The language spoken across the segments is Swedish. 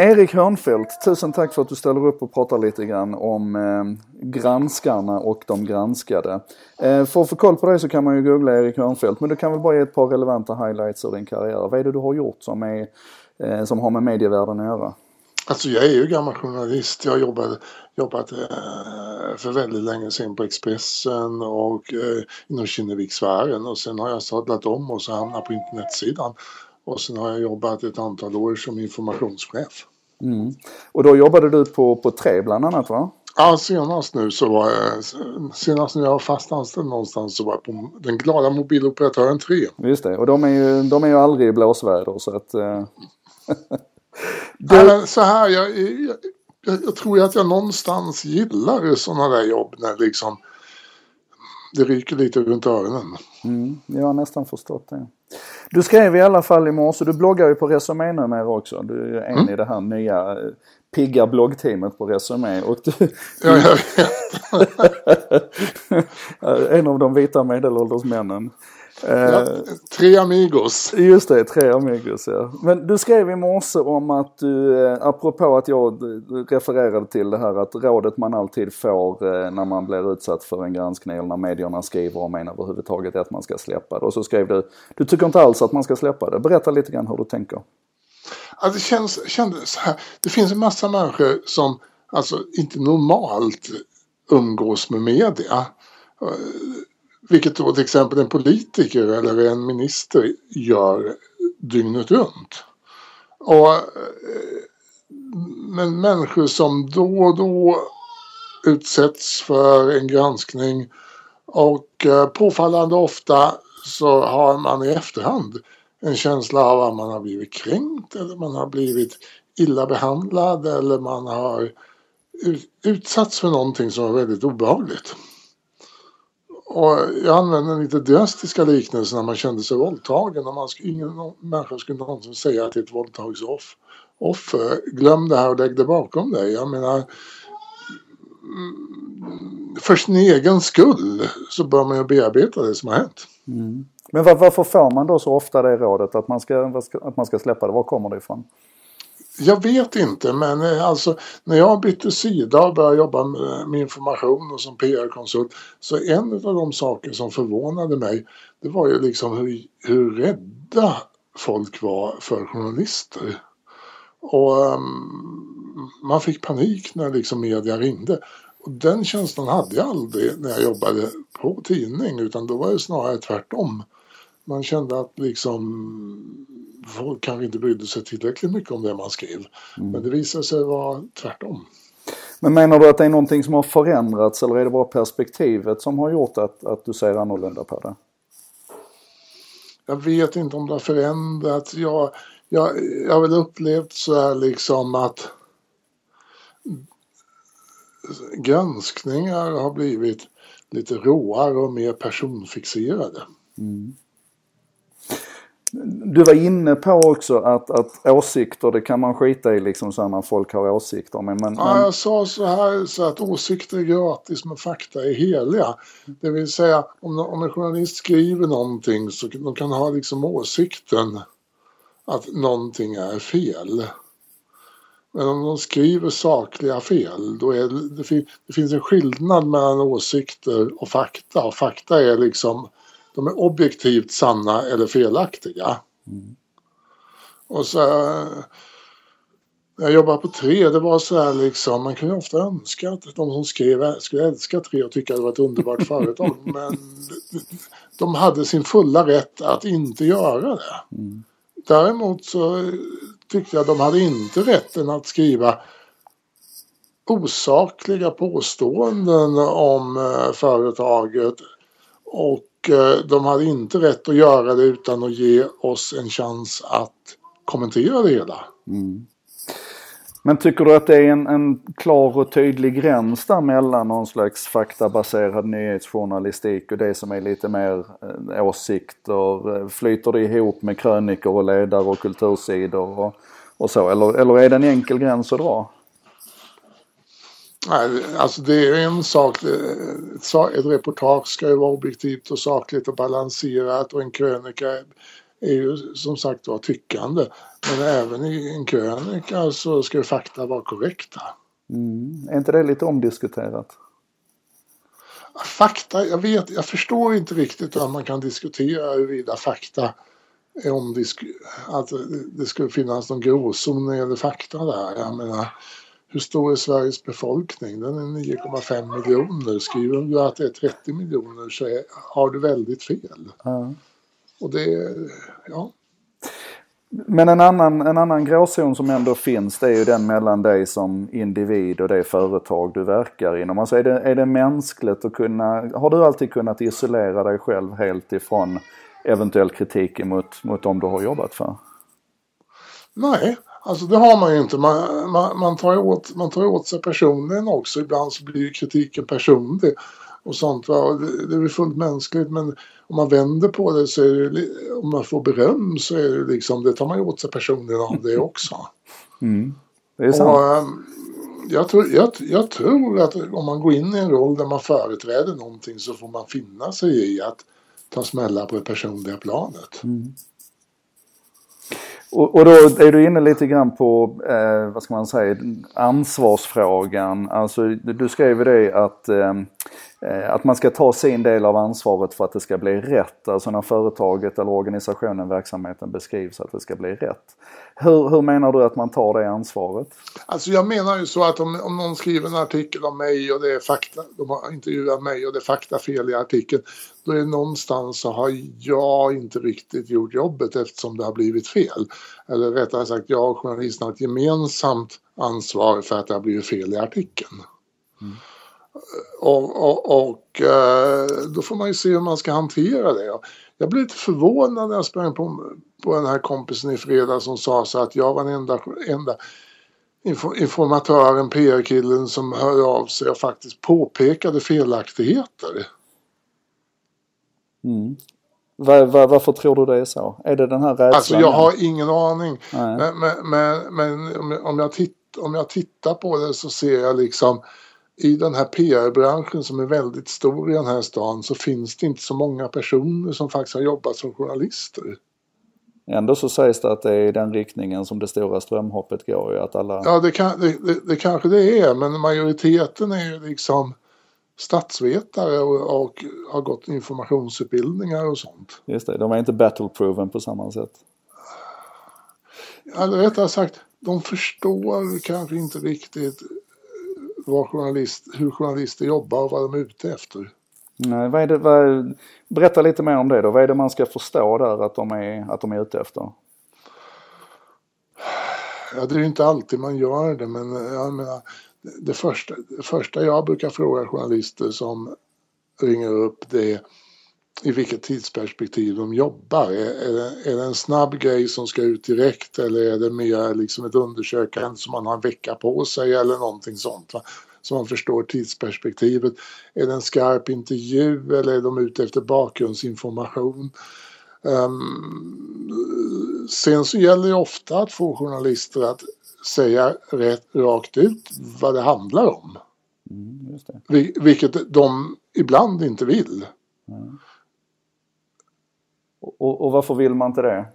Erik Hörnfeldt, tusen tack för att du ställer upp och pratar lite grann om eh, granskarna och de granskade. Eh, för att få koll på dig så kan man ju googla Erik Hörnfeldt, men du kan väl bara ge ett par relevanta highlights ur din karriär. Vad är det du har gjort som, är, eh, som har med medievärlden att göra? Alltså jag är ju gammal journalist. Jag har jobbat, jobbat eh, för väldigt länge sedan på Expressen och eh, inom Kinnevikssfären och sen har jag sadlat om och så hamnat på internetsidan. Och sen har jag jobbat ett antal år som informationschef. Mm. Och då jobbade du på, på Tre bland annat va? Ja, senast nu så var jag, senast när jag var fast anställd någonstans så var jag på den glada mobiloperatören 3. Just det, och de är ju, de är ju aldrig i blåsväder så att... Eh... du... så här, jag, jag, jag, jag tror att jag någonstans gillar sådana där jobb när liksom det ryker lite runt öronen. Mm, jag har nästan förstått det. Du skrev i alla fall i morse, du bloggar ju på Resumé numera också. Du är en mm. i det här nya eh, pigga bloggteamet på Resumé. Och du, ja, jag vet. en av de vita medelålders männen. Ja, tre amigos. Just det, tre amigos ja. Men du skrev i morse om att du, eh, apropå att jag refererade till det här att rådet man alltid får eh, när man blir utsatt för en granskning eller när medierna skriver om en överhuvudtaget är att man ska släppa det. Och så skrev du, du tycker inte alls att man ska släppa det. Berätta lite grann hur du tänker. Ja, det känns, kändes så här. Det finns en massa människor som alltså inte normalt umgås med media vilket då till exempel en politiker eller en minister gör dygnet runt. Och, eh, men människor som då och då utsätts för en granskning och eh, påfallande ofta så har man i efterhand en känsla av att man har blivit kränkt eller man har blivit illa behandlad eller man har utsatts för någonting som är väldigt obehagligt. Och jag använder lite drastiska liknelser när man kände sig våldtagen. Och man skulle, ingen människa skulle någonsin säga till ett våldtagsoffer. glöm det här och lägg det bakom dig. Jag menar mm, för sin egen skull så bör man ju bearbeta det som har hänt. Mm. Men varför får man då så ofta det rådet att man ska, att man ska släppa det? Var kommer det ifrån? Jag vet inte men eh, alltså när jag bytte sida och började jobba med eh, information och som PR-konsult så en av de saker som förvånade mig det var ju liksom hur, hur rädda folk var för journalister. Och um, man fick panik när liksom media ringde. Och den känslan hade jag aldrig när jag jobbade på tidning utan då var det snarare tvärtom. Man kände att liksom folk kanske inte brydde sig tillräckligt mycket om det man skrev. Mm. Men det visade sig vara tvärtom. Men menar du att det är någonting som har förändrats eller är det bara perspektivet som har gjort att, att du ser annorlunda på det? Jag vet inte om det har förändrats. Jag, jag, jag har väl upplevt så här liksom att granskningar har blivit lite råare och mer personfixerade. Mm. Du var inne på också att, att åsikter det kan man skita i liksom så när folk har åsikter. Men, men, ja, jag sa så här så att åsikter är gratis men fakta är heliga. Det vill säga om, om en journalist skriver någonting så de kan ha liksom åsikten att någonting är fel. Men om de skriver sakliga fel då är det, det finns en skillnad mellan åsikter och fakta. Och fakta är liksom de är objektivt sanna eller felaktiga. Mm. Och så när jag jobbade på tre, det var så här liksom, man kunde ofta önska att de som skrev skulle älska tre och tycka att det var ett underbart företag. Men de hade sin fulla rätt att inte göra det. Mm. Däremot så tyckte jag att de hade inte rätten att skriva osakliga påståenden om eh, företaget och Eh, de hade inte rätt att göra det utan att ge oss en chans att kommentera det hela. Mm. Men tycker du att det är en, en, klar och tydlig gräns där mellan någon slags faktabaserad nyhetsjournalistik och det som är lite mer eh, åsikter? Eh, flyter det ihop med krönikor och ledare och kultursidor och, och så? Eller, eller är det en enkel gräns att dra? Nej, alltså det är en sak. Ett reportage ska ju vara objektivt och sakligt och balanserat och en krönika är ju som sagt var tyckande. Men även i en krönika så ska fakta vara korrekta. Mm. Är inte det lite omdiskuterat? Fakta, jag vet, jag förstår inte riktigt hur man kan diskutera huruvida fakta är omdisk... Att det skulle finnas någon gråzon när det gäller fakta där. Jag menar, hur stor är Sveriges befolkning? Den är 9,5 miljoner. Skriver du att det är 30 miljoner så är, har du väldigt fel. Ja. Och det, ja. Men en annan, en annan gråzon som ändå finns det är ju den mellan dig som individ och det företag du verkar inom. Alltså är det, är det mänskligt att kunna, har du alltid kunnat isolera dig själv helt ifrån eventuell kritik mot, mot dem du har jobbat för? Nej, alltså det har man ju inte. Man, man, man, tar, åt, man tar åt sig personligen också. Ibland så blir kritiken personlig och sånt. Va? Det, det är fullt mänskligt men om man vänder på det så är det, om man får beröm så är det liksom, det tar man ju åt sig personligen av det också. Mm. Det är sant. Och, ehm, jag, tror, jag, jag tror att om man går in i en roll där man företräder någonting så får man finna sig i att ta smällar på det personliga planet. Mm. Och, och, då är du inne lite grann på, eh, vad ska man säga, ansvarsfrågan. Alltså du skrev ju det att eh, att man ska ta sin del av ansvaret för att det ska bli rätt. Alltså när företaget eller organisationen, verksamheten beskrivs att det ska bli rätt. Hur, hur menar du att man tar det ansvaret? Alltså jag menar ju så att om, om någon skriver en artikel om mig och det är fakta, de har intervjuat mig och det är faktafel i artikeln. Då är det någonstans så har jag inte riktigt gjort jobbet eftersom det har blivit fel. Eller rättare sagt jag och journalisten har ett gemensamt ansvar för att det har blivit fel i artikeln. Mm. Och, och, och, eh, då får man ju se hur man ska hantera det. Jag blev lite förvånad när jag sprang på, på den här kompisen i fredag som sa så att jag var den enda, enda informatören, PR-killen som hörde av sig och faktiskt påpekade felaktigheter. Mm. Var, var, varför tror du det är så? Är det den här rädslan? Alltså jag har ingen aning. Men, men, men, men, om, jag titt, om jag tittar på det så ser jag liksom i den här PR-branschen som är väldigt stor i den här stan så finns det inte så många personer som faktiskt har jobbat som journalister. Ändå så sägs det att det är i den riktningen som det stora strömhoppet går. Att alla... Ja, det, kan, det, det, det kanske det är, men majoriteten är ju liksom statsvetare och, och, har gått informationsutbildningar och sånt. Just det, de är inte battleproven på samma sätt. Eller rättare sagt, de förstår kanske inte riktigt vad journalist, hur journalister jobbar och vad de är ute efter. Nej, vad det, vad, berätta lite mer om det då. Vad är det man ska förstå där att de är, att de är ute efter? Ja, det är ju inte alltid man gör det, men jag menar, det, första, det första jag brukar fråga journalister som ringer upp det är i vilket tidsperspektiv de jobbar. Är, är, det, är det en snabb grej som ska ut direkt eller är det mer liksom ett undersökande som man har en vecka på sig eller någonting sånt. Va? Så man förstår tidsperspektivet. Är det en skarp intervju eller är de ute efter bakgrundsinformation? Um, sen så gäller det ofta att få journalister att säga rätt, rakt ut vad det handlar om. Mm, Vilket de ibland inte vill. Mm. Och, och varför vill man inte det?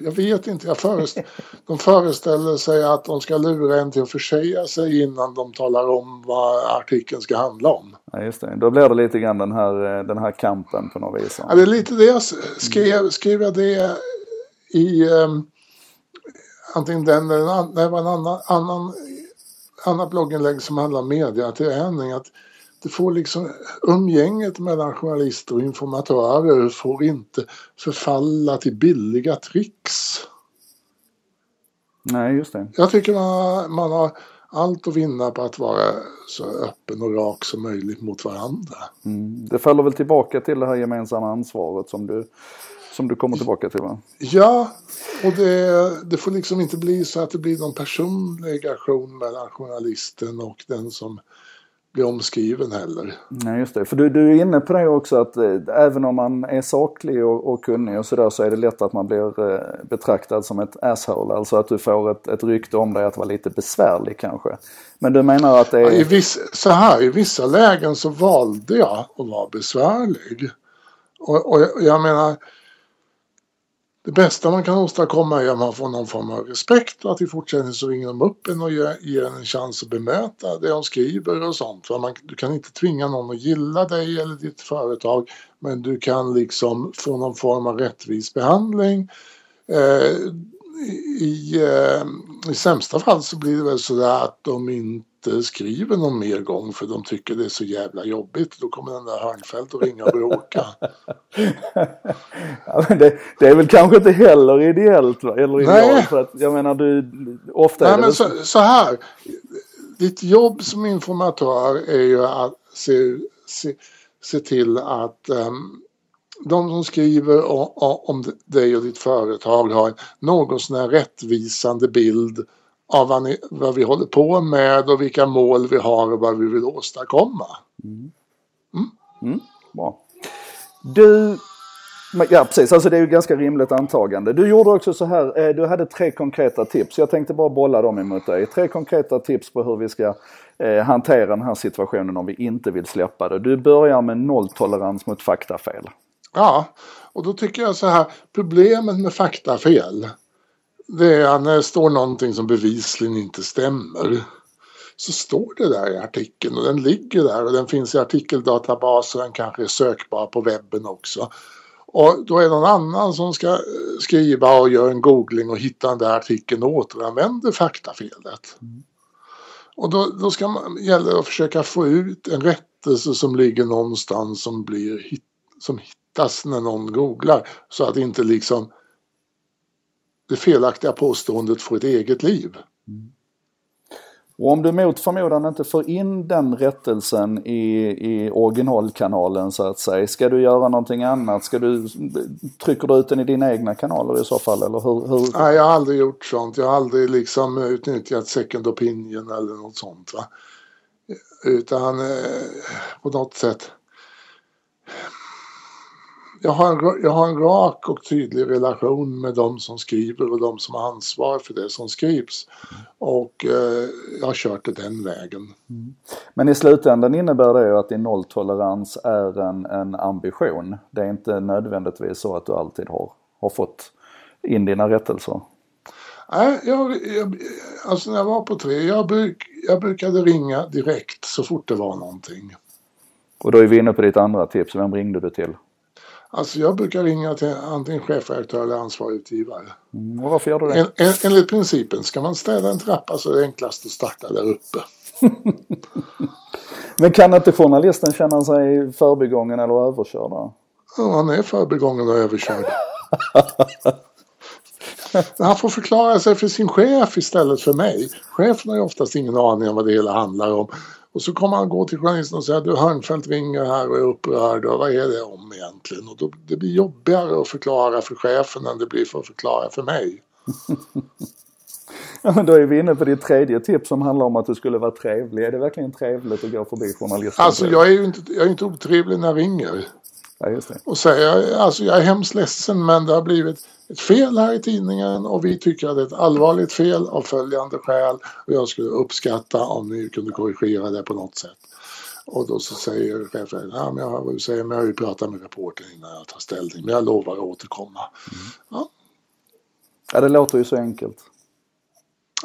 Jag vet inte. Jag föreställ, de föreställer sig att de ska lura en till att försäga sig innan de talar om vad artikeln ska handla om. Ja, just det. Då blir det lite grann den här, den här kampen på något vis. Ja, det är lite det jag skrev. Skrev jag det i um, antingen den eller en, annan, annan, annan, annat blogginlägg som handlar om mediaträning. Att det får liksom umgänget mellan journalister och informatörer får inte förfalla till billiga tricks. Nej, just det. Jag tycker man, man har allt att vinna på att vara så öppen och rak som möjligt mot varandra. Mm. Det faller väl tillbaka till det här gemensamma ansvaret som du, som du kommer tillbaka till va? Ja, och det, det får liksom inte bli så att det blir någon personlig aktion mellan journalisten och den som bli omskriven heller. Nej, just det. För du, du är inne på det också att eh, även om man är saklig och, och kunnig och sådär så är det lätt att man blir eh, betraktad som ett asshole. Alltså att du får ett, ett rykte om dig att vara lite besvärlig kanske. Men du menar att det är... Ja, i viss, så här, i vissa lägen så valde jag att vara besvärlig. Och, och jag, jag menar det bästa man kan åstadkomma är att man får någon form av respekt och att i fortsättningen så ringer de upp en och ger, en en chans att bemöta det de skriver och sånt. För man, du kan inte tvinga någon att gilla dig eller ditt företag men du kan liksom få någon form av rättvis behandling. Eh, i, eh, I sämsta fall så blir det väl sådär att de inte skriver någon mer gång för de tycker det är så jävla jobbigt. Då kommer den där Hörnfeldt och ringa och bråka. ja, men det, det, är väl kanske inte heller ideellt va? Eller idealt, för att jag menar du, ofta Nej, är det men så, så här. Ditt jobb som informatör är ju att se, se, se till att um, de som skriver om dig och ditt företag har en något sån här rättvisande bild av vad, ni, vad, vi håller på med och vilka mål vi har och vad vi vill åstadkomma. Mm. Mm. Mm. Bra. Du, ja precis, alltså det är ju ganska rimligt antagande. Du gjorde också så här, eh, du hade tre konkreta tips. Jag tänkte bara bolla dem emot dig. Tre konkreta tips på hur vi ska eh, hantera den här situationen om vi inte vill släppa det. Du börjar med nolltolerans mot faktafel. Ja, och då tycker jag så här, problemet med faktafel det är när det eh, står någonting som bevisligen inte stämmer. Så står det där i artikeln och den ligger där och den finns i artikeldatabaser och den kanske är sökbar på webben också. Och då är det någon annan som ska eh, skriva och göra en googling och hitta den där artikeln och återanvänder faktafelet. Mm. Och då, då ska man, gäller det att försöka få ut en rättelse som ligger någonstans som blir som hittas när någon googlar så att inte liksom det felaktiga påståendet får ett eget liv. Mm. Och om du mot förmodan inte får in den rättelsen i, i originalkanalen så att säga, ska du göra någonting annat? Ska du, trycker du ut den i dina egna kanaler i så fall? Eller hur, hur? Nej, jag har aldrig gjort sånt. Jag har aldrig liksom utnyttjat second opinion eller något sånt. Va? Utan eh, på något sätt jag har, en, jag har en rak och tydlig relation med de som skriver och de som har ansvar för det som skrivs. Och eh, jag har kört det den vägen. Mm. Men i slutändan innebär det ju att din nolltolerans är en, en ambition. Det är inte nödvändigtvis så att du alltid har, har fått in dina rättelser. Nej, jag, jag, alltså när jag var på tre, jag, bruk, jag brukade ringa direkt så fort det var någonting. Och då är vi inne på ditt andra tips, vem ringde du till? Alltså jag brukar ringa till antingen chefredaktör eller ansvarig utgivare. Mm, och varför gör du det? En, en, enligt principen, ska man städa en trappa så är det enklast att starta där uppe. Men kan inte journalisten känna sig förbigången eller överkörd? Ja, han är förbigången och överkörd. han får förklara sig för sin chef istället för mig. Chefen har ju oftast ingen aning om vad det hela handlar om. Och så kommer han gå till journalisten och säga du Hörnfeldt ringer här och är upprörd och vad är det om egentligen? Och då, det blir jobbigare att förklara för chefen än det blir för att förklara för mig. Ja, men då är vi inne på ditt tredje tips som handlar om att du skulle vara trevlig. Är det verkligen trevligt att gå förbi journalisten? Alltså jag är ju inte, jag är inte otrevlig när jag ringer. Ja. Och säger, alltså jag är hemskt ledsen men det har blivit ett fel här i tidningen och vi tycker att det är ett allvarligt fel av följande skäl och jag skulle uppskatta om ni kunde korrigera det på något sätt. Och då så säger chefen, ja men jag vad du säger men jag har ju pratat med reportern innan jag tar ställning men jag lovar att återkomma. Mm. Ja. ja det låter ju så enkelt.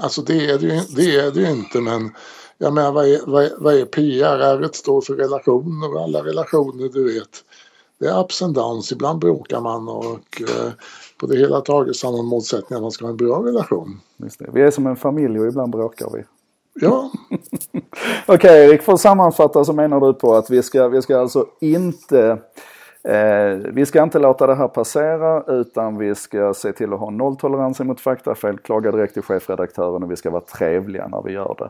Alltså det är det ju, det är det ju inte men jag menar vad är, vad är, vad är PR? R står för relationer och alla relationer du vet det är ups and downs. Ibland bråkar man och eh, på det hela taget så har man målsättningen att man ska ha en bra relation. Vi är som en familj och ibland bråkar vi. Ja. Okej okay, Erik, för att sammanfatta så menar du på att vi ska, vi ska alltså inte Eh, vi ska inte låta det här passera utan vi ska se till att ha nolltolerans mot faktafel, klaga direkt till chefredaktören och vi ska vara trevliga när vi gör det.